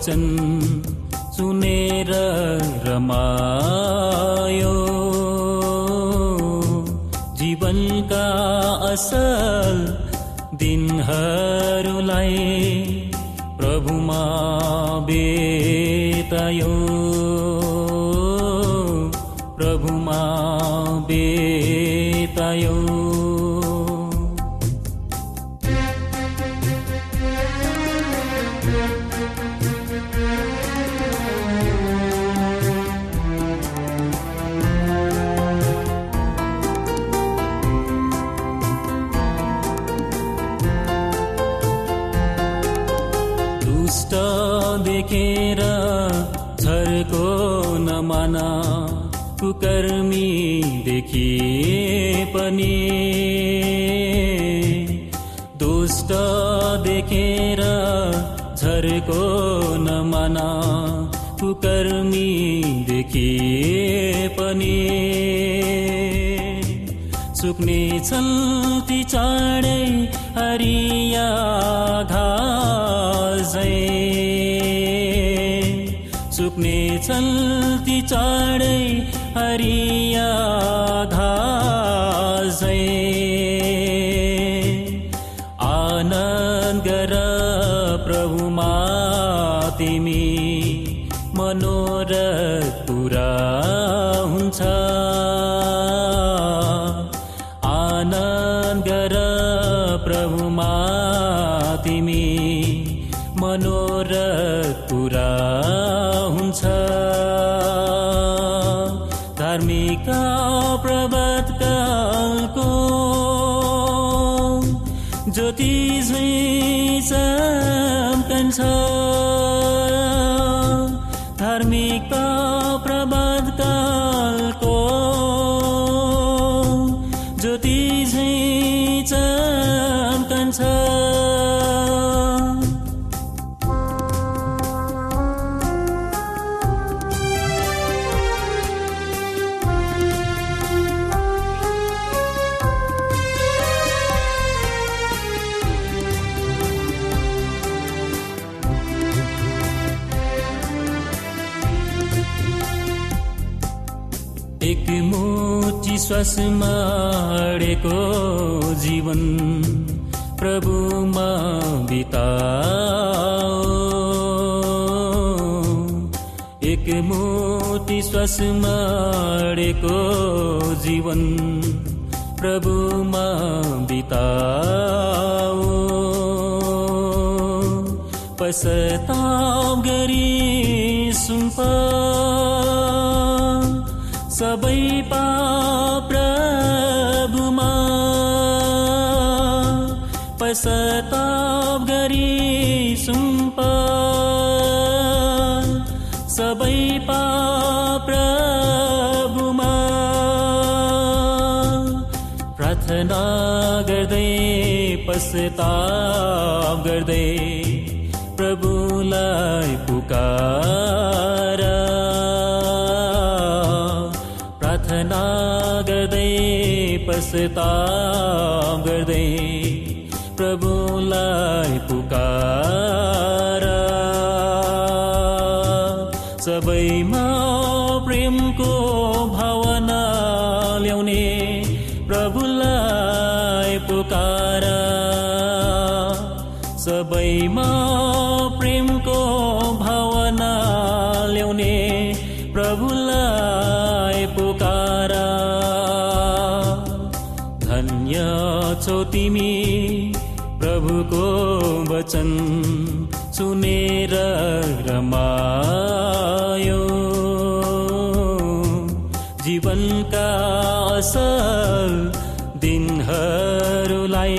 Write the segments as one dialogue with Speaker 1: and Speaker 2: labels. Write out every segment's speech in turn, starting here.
Speaker 1: वचन सुनेर रमायो। जीवनका असल दिनहरूलाई पनि दुष्ट देखेर झर्को नमाना कुकर्मी देखिए पनि। सुक्ने छन् ती चाँडै हरिया घाँसै। सुक्ने छन् ती चाँडै हरिया घाँसै। आनन्दर प्रभु मातिमी तनोरथ पुरा अडेको जीवन प्रभुमा बिताओ एक मोटी श्वासमा जीवन प्रभुमा बिताओ पश्चाताप गरी सुम्पा सबै पाप पश्चाताप गरी सुम्प सबै पाप प्रभुमा प्रार्थना गर्दै, पश्चाताप गर्दै प्रभुलाई पुकार। प्रार्थना गर्दै, पश्चाताप गर्दै प्रभुलाई पुकार। सबैमा प्रेमको भावना ल्याउने प्रभुलाई पुकार। सबैमा प्रेमको भावना ल्याउने प्रभुलाई पुकार। धन्य छौ तिमी प्रभुको वचन सुनेर रमायो। जीवनका असल दिनहरूलाई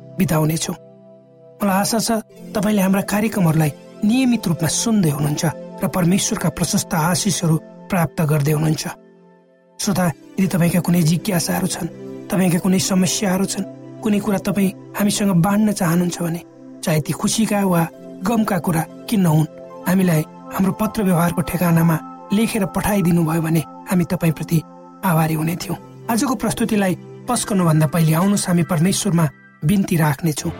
Speaker 2: बिताउनेछौँ मलाई आशा छ तपाईँले हाम्रा कार्यक्रमहरूलाई नियमित रूपमा सुन्दै हुनुहुन्छ र परमेश्वरका प्रशस्त आशिषहरू प्राप्त गर्दै हुनुहुन्छ। श्रोता यदि तपाईँका कुनै जिज्ञासाहरू छन् तपाईँका कुनै समस्याहरू छन् कुनै कुरा तपाईँ हामीसँग बाँड्न चाहनुहुन्छ भने चाहे ती खुसीका वा गमका कुरा किन नहुन् हामीलाई हाम्रो पत्र व्यवहारको ठेगानामा लेखेर पठाइदिनु भयो भने हामी तपाईँप्रति आभारी हुने थियौँ। आजको प्रस्तुतिलाई पस्कनुभन्दा पहिले आउनुहोस् हामी परमेश्वरमा बिन्ती राख्नेछौँ।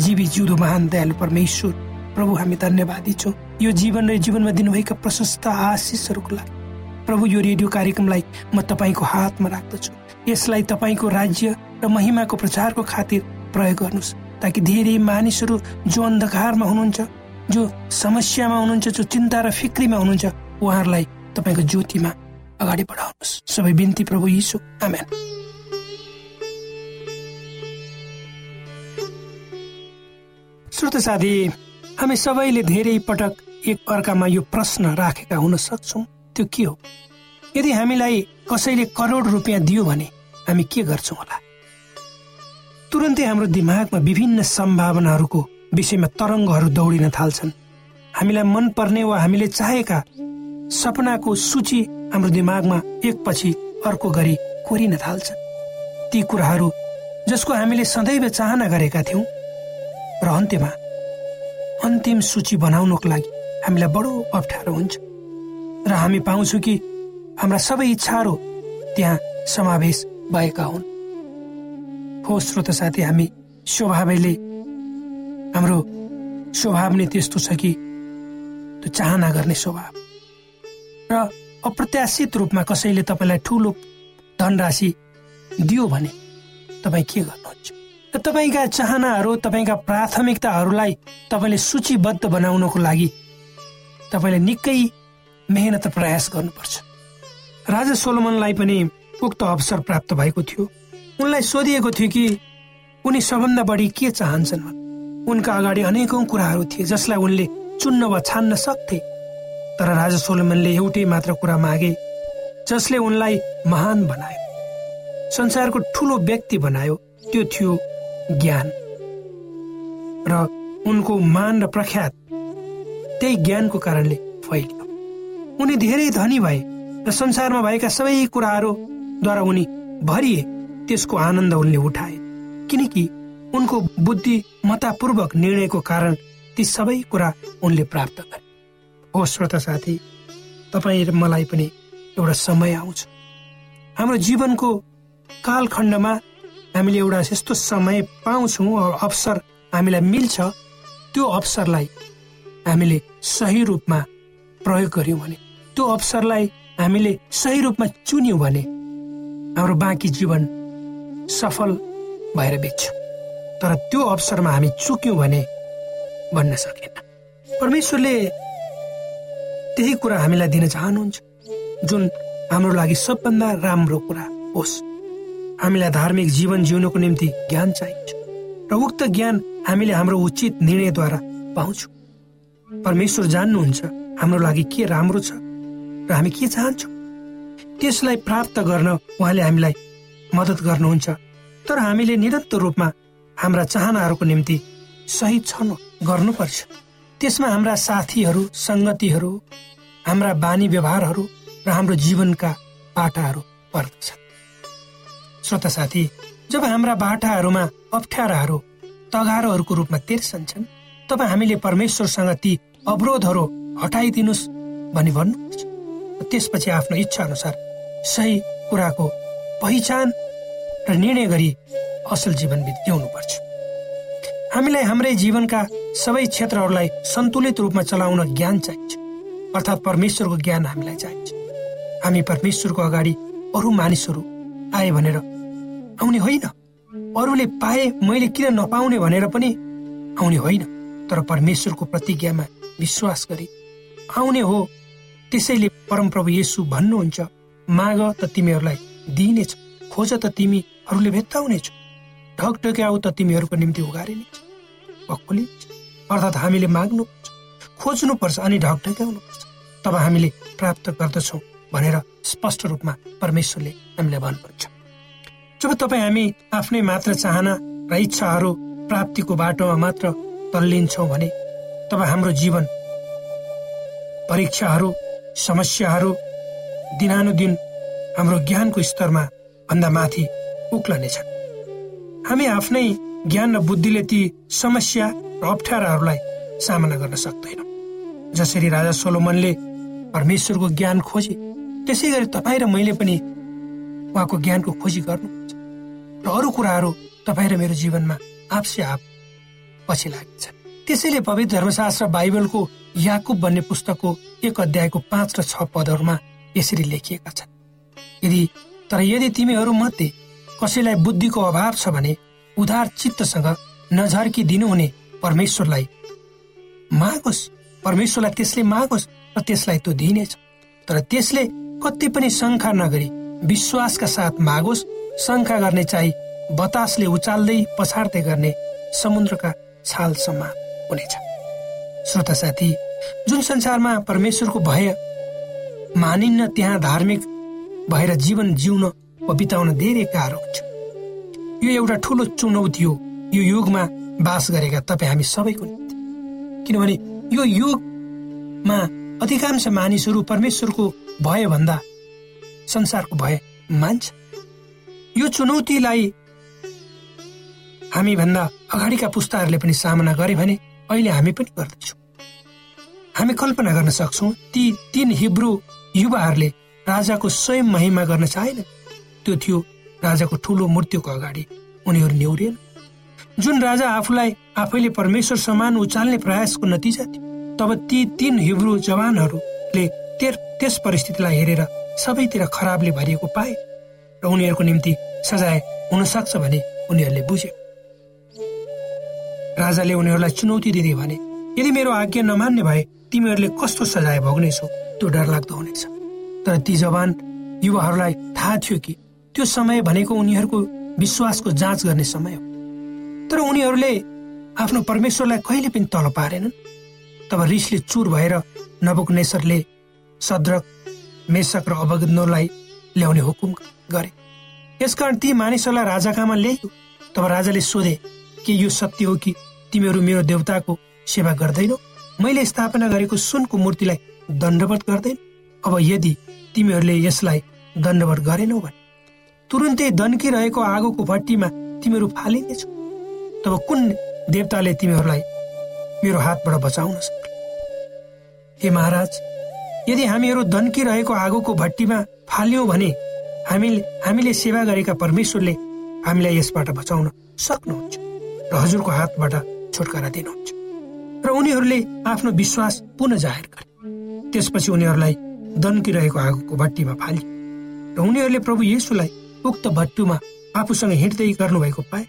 Speaker 2: जीवी जिउँदो महान दयालु परमेश्वर प्रभु हामी धन्यवादी छौँ। यो जीवन र जीवनमा दिनुभएका प्रशस्त आशिषहरूको लागि। प्रभु यो रेडियो कार्यक्रमलाई म तपाईँको हातमा राख्दछु। यसलाई तपाईँको राज्य र महिमाको प्रचारको खातिर प्रयोग गर्नुहोस् ताकि धेरै मानिसहरू जो अन्धकारमा हुनुहुन्छ जो समस्यामा हुनुहुन्छ जो चिन्ता र फिक्रीमा हुनुहुन्छ उहाँहरूलाई तपाईँको ज्योतिमा अगाडि बढाउनुहोस् सबै बिन्ती प्रभु यीशु आमेन श्रोत साथी हामी सबैले धेरै पटक एक अर्कामा यो प्रश्न राखेका हुन सक्छौँ त्यो के हो यदि हामीलाई कसैले करोड रुपियाँ दियो भने हामी के गर्छौँ होला तुरन्तै हाम्रो दिमागमा विभिन्न सम्भावनाहरूको विषयमा तरङ्गहरू दौडिन थाल्छन् हामीलाई मन पर्ने वा हामीले चाहेका सपनाको सूची हाम्रो दिमागमा एकपछि अर्को गरी कोरिन थाल्छ। ती कुराहरू जसको हामीले सदैव चाहना गरेका थियौँ र अन्त्यमा अन्तिम सूची बनाउनको लागि हामीलाई बडो अप्ठ्यारो हुन्छ। र हामी पाउँछौँ कि हाम्रा सबै इच्छाहरू त्यहाँ समावेश भएका हुन्। हो श्रोत साथी हामी स्वभावले हाम्रो स्वभाव नै त्यस्तो छ कि त्यो चाहना गर्ने स्वभाव। र अप्रत्याशित रूपमा कसैले तपाईँलाई ठुलो धनराशि दियो भने तपाईँ के गर्नुहुन्छ? र तपाईँका चाहनाहरू तपाईँका प्राथमिकताहरूलाई तपाईँले सूचीबद्ध बनाउनको लागि तपाईँले निकै मेहनत प्रयास गर्नुपर्छ। राजा सोलोमनलाई पनि उक्त अवसर प्राप्त भएको थियो। उनलाई सोधिएको थियो कि उनी सबभन्दा बढी के चाहन्छन् उनका अगाडि अनेकौं कुराहरू थिए जसलाई उनले चुन्न वा छान्न सक्थे। तर राजा सोलोमनले एउटै मात्र कुरा मागे जसले उनलाई महान बनायो। संसारको ठुलो व्यक्ति बनायो त्यो थियो ज्ञान। र उनको मान र प्रख्यात त्यही ज्ञानको कारणले फैलियो। उनी धेरै धनी भए र संसारमा भएका सबै कुराहरूद्वारा उनी भरिए त्यसको आनन्द उनले उठाए। किनकि उनको बुद्धिमतापूर्वक निर्णयको कारण ती सबै कुरा उनले प्राप्त गरे। हो श्रोता साथी तपाईँ मलाई पनि एउटा समय आउँछ। हाम्रो जीवनको कालखण्डमा हामीले एउटा यस्तो समय पाउँछौँ अवसर हामीलाई मिल्छ। त्यो अवसरलाई हामीले सही रूपमा प्रयोग गर्यौँ भने त्यो अवसरलाई हामीले सही रूपमा चुन्यौँ भने हाम्रो बाँकी जीवन सफल भएर बित्छ। तर त्यो अवसरमा हामी चुक्यौँ भने भन्न सकेन। परमेश्वरले त्यही कुरा हामीलाई दिन चाहनुहुन्छ। जुन हाम्रो लागि सबभन्दा राम्रो कुरा होस्। हामीलाई धार्मिक जीवन जिउनको निम्ति ज्ञान चाहिन्छ। र उक्त ज्ञान हामीले हाम्रो उचित निर्णयद्वारा पाउँछौँ। परमेश्वर जान्नुहुन्छ हाम्रो लागि के राम्रो छ र हामी के चाहन्छौँ। त्यसलाई प्राप्त गर्न उहाँले हामीलाई मद्दत गर्नुहुन्छ। तर हामीले निरन्तर रूपमा हाम्रा चाहनाहरूको निम्ति सही छन् गर्नुपर्छ। त्यसमा हाम्रा साथीहरू सङ्गतिहरू हाम्रा बानी व्यवहारहरू र हाम्रो जीवनका बाटाहरू पर्दछ श्रोता साथी जब हाम्रा बाटाहरूमा अप्ठ्याराहरू तगारोहरूको रूपमा तिर्सन्छन् तब हामीले परमेश्वरसँग ती अवरोधहरू हटाइदिनुहोस् भनी भन्नुपर्छ त्यसपछि आफ्नो इच्छा अनुसार सही कुराको पहिचान र निर्णय गरी असल जीवन जिउनु पर्छ हामीलाई हाम्रै जीवनका सबै क्षेत्रहरूलाई सन्तुलित रूपमा चलाउन ज्ञान चाहिन्छ। अर्थात् परमेश्वरको ज्ञान हामीलाई चाहिन्छ। हामी परमेश्वरको अगाडि अरू मानिसहरू आए भनेर। आउने होइन। अरूले पाए मैले किन नपाउने भनेर पनि आउने होइन। तर परमेश्वरको प्रतिज्ञामा विश्वास गरी आउने हो। त्यसैले परमप्रभु येसु भन्नुहुन्छ माग त तिमीहरूलाई दिइनेछ खोज त तिमीहरूले भेट्टाउनेछौ ढक ढक्याउ त तिमीहरूको निम्ति उगारिनेछ खोलिनेछ अर्थात् हामीले माग्नुपर्छ खोज्नुपर्छ अनि ढक ढक्याउनुपर्छ तब हामीले प्राप्त गर्दछौँ भनेर स्पष्ट रूपमा परमेश्वरले हामीलाई भन्नुहुन्छ। जब तपाईँ हामी आफ्नै मात्र चाहना र इच्छाहरू प्राप्तिको बाटोमा मात्र तल्लिन्छौँ भने तब हाम्रो जीवन परीक्षाहरू समस्याहरू दिनानुदिन हाम्रो ज्ञानको स्तरमा भन्दा माथि उक्लनेछन् हामी आफ्नै ज्ञान र बुद्धिले ती समस्या र अप्ठ्याराहरूलाई सामना गर्न सक्दैनौँ। जसरी राजा सोलोमनले परमेश्वरको ज्ञान खोजे त्यसै गरी तपाईँ र मैले पनि उहाँको ज्ञानको खोजी गर्नुपर्छ र अरू कुराहरू तपाईँ र मेरो जीवनमा आपसे आप पछि लाग्छ त्यसैले पवित्र धर्मशास्त्र बाइबलको याकुब भन्ने पुस्तकको एक अध्यायको पाँच र छ पदहरूमा यसरी लेखिएका छन्। यदि तर यदि तिमीहरू मध्ये कसैलाई बुद्धिको अभाव छ भने उधार चित्तसँग नझर्की दिनुहुने परमेश्वरलाई। मागोस्। परमेश्वरलाई त्यसले मागोस् र त्यसलाई त्यो दिइनेछ तर त्यसले कति पनि शङ्का नगरी विश्वासका साथ मागोस् शङ्का गर्ने चाहिँ बतासले उचाल्दै पछाड्दै गर्ने समुद्रका छाल समान हुनेछ। श्रोता साथी जुन संसारमा परमेश्वरको भय मानिन्न त्यहाँ धार्मिक भएर जीवन जिउन वा बिताउन धेरै गाह्रो हुन्छ। यो एउटा ठुलो चुनौती हो यो युगमा बास गरेका तपाईँ हामी सबैको निम्ति। किनभने यो युगमा अधिकांश मानिसहरू परमेश्वरको भय भन्दा संसारको भय मान्छ। यो चुनौतीलाई हामीभन्दा अगाडिका पुस्ताहरूले पनि सामना गरे भने अहिले हामी पनि गर्दैछौँ। हामी कल्पना गर्न सक्छौँ ती तीन हिब्रू युवाहरूले राजाको स्वयं महिमा गर्न चाहेन। त्यो थियो राजाको ठुलो मृत्युको अगाडि उनीहरू नेउरिएन जुन राजा आफूलाई आफैले परमेश्वर समान उचाल्ने प्रयासको नतिजा थियो तब ती तीन हिब्रू जवानहरूले त्यस परिस्थितिलाई हेरेर सबैतिर खराबले भरिएको पाए र उनीहरूको निम्ति सजाय हुन सक्छ भने उनीहरूले बुझे। राजाले उनीहरूलाई चुनौती दिँदै भने यदि मेरो आज्ञा नमान्ने भए तिमीहरूले कस्तो सजाय भोग्नेछौ? त्यो डरलाग्दो हुनेछ। तर ती जवान युवाहरूलाई थाहा थियो कि त्यो समय भनेको उनीहरूको विश्वासको जाँच गर्ने समय हो। तर उनीहरूले आफ्नो परमेश्वरलाई कहिले पनि तल पारेनन्। तब रिसले चुर भएर नबुकनेश्वरले सद्रक मेसक र अवगनोलाई ल्याउने हुकुम गरे। यसकारण ती मानिसहरूलाई राजाकामा ल्याइयो? तब राजाले सोधे कि यो सत्य हो कि तिमीहरू मेरो देवताको सेवा गर्दैनौ? मैले स्थापना गरेको सुनको मूर्तिलाई दण्डवत गर्दैन? अब यदि तिमीहरूले यसलाई दण्डवत गरेनौ भने तुरुन्तै दन्किरहेको आगोको भट्टीमा तिमीहरू फालिनेछौ। तब कुन देवताले तिमीहरूलाई मेरो हातबाट बचाउन सक्छ? हे महाराज यदि हामीहरू दन्किरहेको आगोको भट्टीमा फाल्यौँ भने हामीले हामीले सेवा गरेका परमेश्वरले हामीलाई यसबाट बचाउन सक्नुहुन्छ र हजुरको हातबाट छुटकारा दिनुहुन्छ। र उनीहरूले आफ्नो विश्वास पुनः जाहेर गरे। त्यसपछि उनीहरूलाई दन्किरहेको आगोको भट्टीमा फाले र उनीहरूले प्रभु येसुलाई उक्त भट्टुमा आफूसँग हिँड्दै गर्नुभएको पाए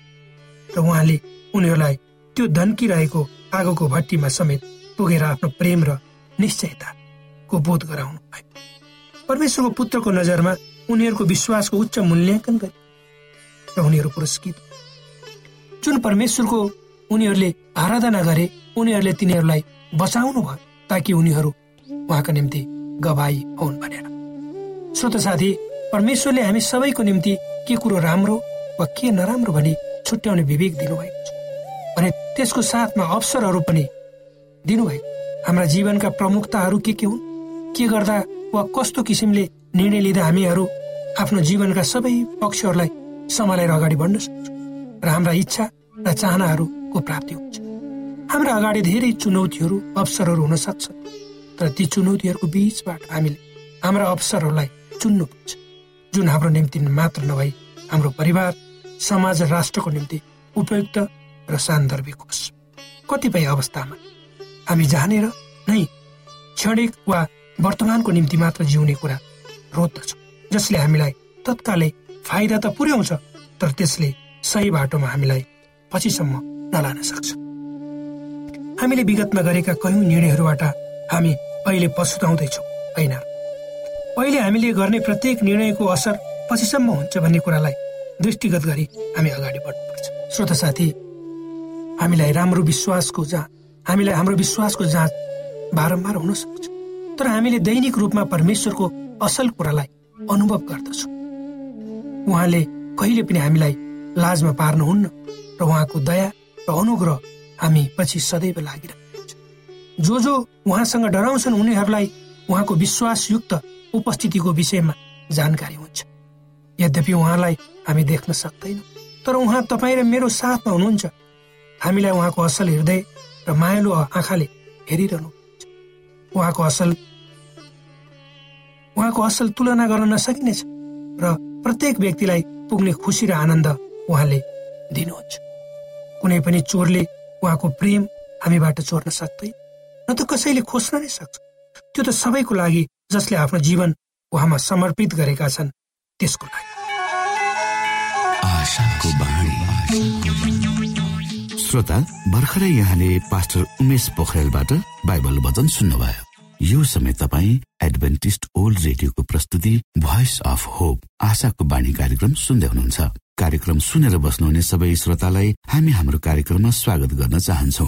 Speaker 2: र उहाँले उनीहरूलाई त्यो धन्किरहेको आगोको भट्टीमा समेत पुगेर आफ्नो प्रेम र निश्चयताको बोध गराउनु भयो परमेश्वरको पुत्रको नजरमा उनीहरूको विश्वासको उच्च मूल्याङ्कन गरे र उनीहरू पुरस्कृत। जुन परमेश्वरको उनीहरूले आराधना गरे उनीहरूले तिनीहरूलाई बचाउनु भयो ताकि उनीहरू उहाँको निम्ति गवाई हुन् भनेर। श्रोत साथी परमेश्वरले हामी सबैको निम्ति के कुरो राम्रो वा के नराम्रो भनी छुट्याउने विवेक दिनुभएको छ। भने त्यसको साथमा अवसरहरू पनि दिनुभएको। हाम्रा जीवनका प्रमुखताहरू के के हुन्? के गर्दा वा कस्तो किसिमले निर्णय लिँदा हामीहरू आफ्नो जीवनका सबै पक्षहरूलाई सम्हालेर अगाडि बढ्न सक्छौँ र हाम्रा इच्छा र चाहनाहरूको प्राप्ति हुन्छ। हाम्रा अगाडि धेरै चुनौतीहरू अवसरहरू हुन सक्छ तर ती चुनौतीहरूको बिचबाट हामीले हाम्रा अवसरहरूलाई चुन्नुपर्छ। जुन हाम्रो निम्ति मात्र नभई हाम्रो परिवार समाज र राष्ट्रको निम्ति उपयुक्त र सान्दर्भिक होस् कतिपय अवस्थामा हामी जानेर नै क्षणिक वा वर्तमानको निम्ति मात्र जिउने कुरा रोज्दछौँ जसले हामीलाई तत्कालै फाइदा त पुर्याउँछ तर त्यसले सही बाटोमा हामीलाई पछिसम्म नलान सक्छ। हामीले विगतमा गरेका कयौँ निर्णयहरूबाट हामी अहिले पछुताउँदैछौँ होइन? अहिले हामीले गर्ने प्रत्येक निर्णयको असर पछिसम्म हुन्छ भन्ने कुरालाई दृष्टिगत गरी हामी अगाडि बढ्नुपर्छ। श्रोत साथी हामीलाई राम्रो विश्वासको जाँच हामीलाई हाम्रो विश्वासको जाँच बारम्बार हुन सक्छ। तर हामीले दैनिक रूपमा परमेश्वरको असल कुरालाई अनुभव गर्दछौँ। उहाँले कहिले पनि हामीलाई लाजमा पार्नुहुन्न र उहाँको दया र अनुग्रह हामी पछि सदैव लागिरहन्छ। जो जो उहाँसँग डराउँछन् उनीहरूलाई उहाँको विश्वासयुक्त उपस्थितिको विषयमा जानकारी हुन्छ। यद्यपि उहाँलाई हामी देख्न सक्दैनौँ तर उहाँ तपाईँ र मेरो साथमा हुनुहुन्छ। हामीलाई उहाँको असल हृदय र मायालु आँखाले हेरिरहनु उहाँको असल उहाँको असल तुलना गर्न नसकिनेछ र प्रत्येक व्यक्तिलाई पुग्ने खुसी र आनन्द उहाँले दिनुहुन्छ। कुनै पनि चोरले उहाँको प्रेम हामीबाट चोर्न सक्दैन। न त कसैले खोज्न नै सक्छ। त्यो त सबैको लागि जसले आफ्नो जीवन उहाँमा समर्पित गरेका छन् त्यसको लागि।
Speaker 3: श्रोता भर्खरै यहाँले पास्टर उमेश पोखरेलबाट बाइबल वचन सुन्नुभयो। यो समय तपाईँ एडभेन्टिस्ट ओल्ड रेडियोको प्रस्तुति भोइस अफ होप आशाको बाणी कार्यक्रम सुन्दै हुनुहुन्छ। कार्यक्रम सुनेर बस्नुहुने सबै श्रोतालाई हामी हाम्रो कार्यक्रममा स्वागत गर्न चाहन्छौ।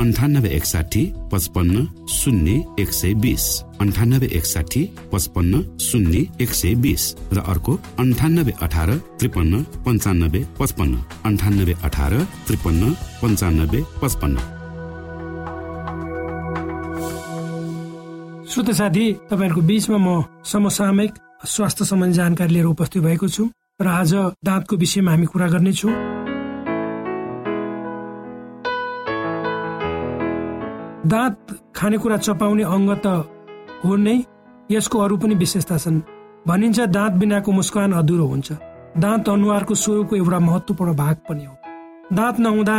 Speaker 3: अन्ठानब्बे एकसाठी पचपन्न शून्य एक सय बिस। अन्ठानब्बे एकसाठी पचपन्न शून्य एक सय बिस। र अर्को अन्ठानब्बे अठार त्रिपन्न पन्चानब्बे पचपन्न। अन्ठानब्बे अठार त्रिपन्न पन्चानब्बे पचपन्न।
Speaker 2: श्रोत साथी तपाईँहरूको बिचमा म समसामयिक स्वास्थ्य सम्बन्धी जानकारी लिएर उपस्थित भएको छु। र आज दाँतको विषयमा हामी कुरा गर्नेछौँ। दाँत खानेकुरा चपाउने अङ्ग त हो नै यसको अरू पनि विशेषता छन्। भनिन्छ दाँत बिनाको मुस्कान अधुरो हुन्छ। दाँत अनुहारको स्वरको एउटा महत्वपूर्ण भाग पनि हो। दाँत नहुँदा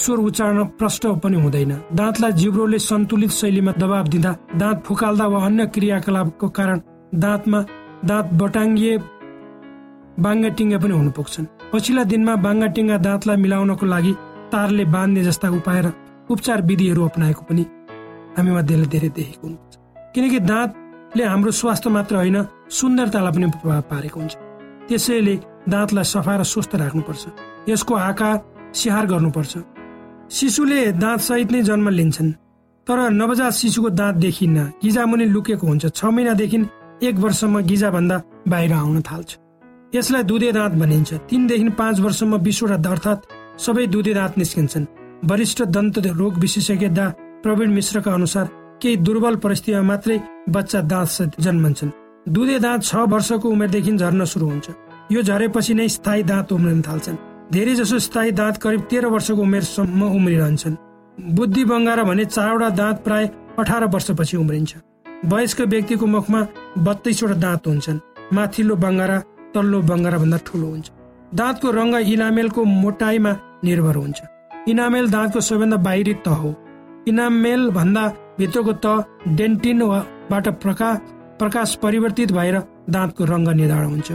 Speaker 2: स्वर उच्चारण प्रष्ट पनि हुँदैन। दाँतलाई जिब्रोले सन्तुलित शैलीमा दबाब दिँदा दाँत फुकाल्दा वा अन्य क्रियाकलापको कारण दाँतमा दाँत बटाङ्गिए बाङ्गा टिङ्गा पनि हुन पुग्छन्। पछिल्ला दिनमा बाङ्गा टिङ्गा दाँतलाई मिलाउनको लागि तारले बाँध्ने जस्ता उपाय र उपचार विधिहरू अप्नाएको पनि हामी मध्येले धेरै देखेको हुनुहुन्छ किनकि दाँतले हाम्रो स्वास्थ्य मात्र होइन सुन्दरतालाई पनि प्रभाव पारेको हुन्छ। त्यसैले दाँतलाई सफा र स्वस्थ राख्नुपर्छ। यसको आकार स्याहार गर्नुपर्छ। शिशुले दाँत सहित नै जन्म लिन्छन्। तर नवजात शिशुको दाँत देखिन्न गिजामुनि लुकेको हुन्छ। छ महिनादेखि एक वर्षमा गिजा भन्दा बाहिर आउन थाल्छ। यसलाई दुधे दाँत भनिन्छ। तिनदेखि पाँच वर्षमा बिसवटा अर्थात् सबै दुधे दाँत निस्किन्छन्। वरिष्ठ दन्त रोग विशेषज्ञ डा. प्रवीण मिश्रका अनुसार केही दुर्बल परिस्थितिमा मात्रै बच्चा दाँत जन्मन्छन्। दुधे दाँत छ वर्षको उमेरदेखि झर्न सुरु हुन्छ। यो झरेपछि नै स्थायी दाँत उम्रिन थाल्छन्। धेरै जसो स्थायी दाँत करिब तेह्र वर्षको उमेरसम्म उम्रिरहन्छन्। बुद्धि बङ्गारा भने चारवटा दाँत प्राय अठार वर्षपछि उम्रिन्छ। वयस्क व्यक्तिको मुखमा बत्तीसवटा दाँत हुन्छन्। माथिल्लो बङ्गारा तल्लो बङ्गारा भन्दा ठुलो हुन्छ। दाँतको रङ्ग इलामेलको मोटाइमा निर्भर हुन्छ। इनामेल दाँतको सबैभन्दा बाहिरी तह हो। इनामेल भन्दा भित्रको तह डेन्टिनबाट प्रकाश प्रकाश परिवर्तित भएर दाँतको रङ्ग निर्धारण हुन्छ।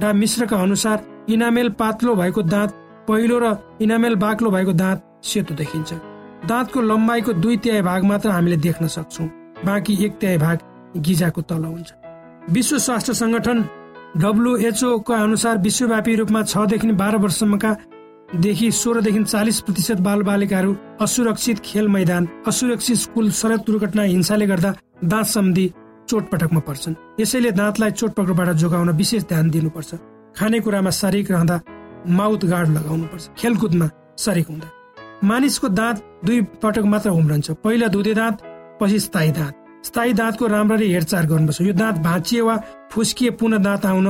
Speaker 2: डा मिश्रका अनुसार इनामेल पातलो भएको दाँत पहिलो र इनामेल बाक्लो भएको दाँत सेतो देखिन्छ। दाँतको लम्बाइको दुई तिहाई भाग मात्र हामीले देख्न सक्छौँ। बाँकी एक तिहाई भाग गिजाको तल हुन्छ। विश्व स्वास्थ्य संगठन डब्लुएचओ का अनुसार विश्वव्यापी रूपमा छदेखि बाह्र वर्षसम्मका देखि सोह्रदेखि चालिस प्रतिशत बाल बालिकाहरू असुरक्षित खेल मैदान असुरक्षित स्कुल सडक दुर्घटना हिंसाले गर्दा दाँत सम्बन्धी चोटपटकमा पर्छन्। यसैले दाँतलाई चोटपटकबाट जोगाउन विशेष ध्यान दिनुपर्छ। खानेकुरामा शारीरिक रहँदा माउथ गार्ड लगाउनु पर्छ खेलकुदमा सरिक हुँदा। मानिसको दाँत दुई पटक मात्र उम्रन्छ पहिला दुधे दाँत पछि स्थायी दाँत। स्थायी दाँतको राम्ररी हेरचाह गर्नुपर्छ। यो दाँत भाँचिए वा फुस्किए पुनः दाँत आउन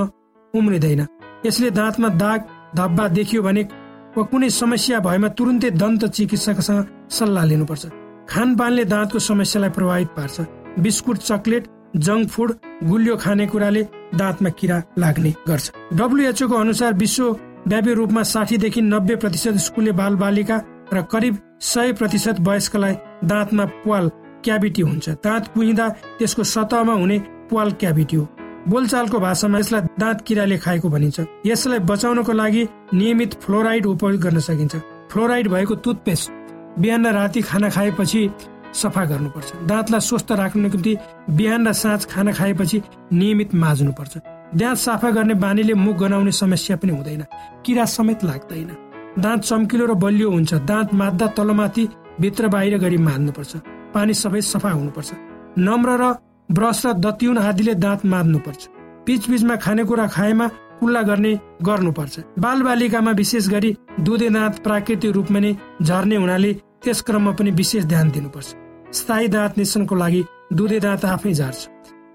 Speaker 2: उम्रिँदैन। यसले दाँतमा दाग धब्बा देखियो भने वा कुनै समस्या भएमा तुरुन्तै दन्त चिकित्सकसँग सल्लाह लिनुपर्छ। खानपानले दाँतको समस्यालाई प्रभावित पार्छ। बिस्कुट चकलेट जङ्क फुड गुलियो खानेकुराले दाँतमा किरा लाग्ने गर्छ। डब्लुएचओ को अनुसार विश्वव्यापी रूपमा साठीदेखि नब्बे प्रतिशत स्कुले बाल बालिका र करिब सय प्रतिशत वयस्कलाई दाँतमा पाल क्याभिटी हुन्छ। दाँत कुहिँदा त्यसको सतहमा हुने पाल क्याभिटी हो। बोलचालको भाषामा यसलाई दाँत किराले खाएको भनिन्छ। यसलाई बचाउनको लागि नियमित फ्लोराइड उपयोग गर्न सकिन्छ। फ्लोराइड भएको टुथपेस्ट बिहान र राति खाना खाएपछि सफा गर्नुपर्छ। दाँतलाई स्वस्थ राख्नुको निम्ति बिहान र साँझ खाना खाएपछि नियमित माझ्नुपर्छ। दाँत सफा गर्ने बानीले मुख गनाउने समस्या पनि हुँदैन। किरा समेत लाग्दैन। दाँत चम्किलो र बलियो हुन्छ। दाँत माद्दा तलमाथि भित्र बाहिर गरी मार्नुपर्छ पानी सबै सफा हुनुपर्छ। नम्र र ब्रस र दत्युन आदिले दाँत मार्नुपर्छ। बिच बिचमा खानेकुरा खाएमा कुल्ला गर्ने गर्नुपर्छ। बाल बालिकामा विशेष गरी दुधे दाँत प्राकृतिक रूपमा नै झर्ने हुनाले त्यस क्रममा पनि विशेष ध्यान दिनुपर्छ। स्थायी दाँत निस्कनको लागि दुधे दाँत आफै झर्छ।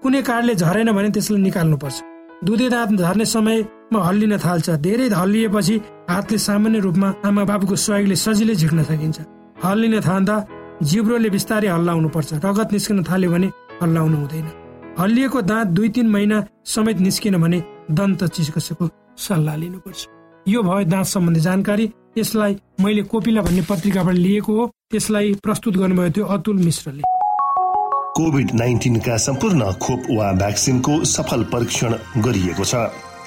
Speaker 2: कुनै कारणले झरेन भने त्यसलाई निकाल्नुपर्छ। दुधे दाँत झर्ने समयमा हल्लिन थाल्छ। धेरै हल्लिएपछि हातले सामान्य रूपमा आमा बाबुको सहयोगले सजिलै झिक्न सकिन्छ। हल्लिन थाल्दा जिब्रोले बिस्तारै हल्लाउनु पर्छ रगत निस्कन थाल्यो भने हल्लाउनु हुँदैन। हल्लिएको दाँत दुई तिन महिना समेत निस्किन भने दन्त चिकित्सकको सल्लाह लिनुपर्छ। यो भयो दाँत सम्बन्धी जानकारी। यसलाई मैले कोपिला भन्ने पत्रिकाबाट लिएको हो। यसलाई प्रस्तुत गर्नुभएको थियो अतुल मिश्रले।
Speaker 4: कोभिड नाइन्टिनका सम्पूर्ण खोप वा भ्याक्सिनको सफल परीक्षण गरिएको छ।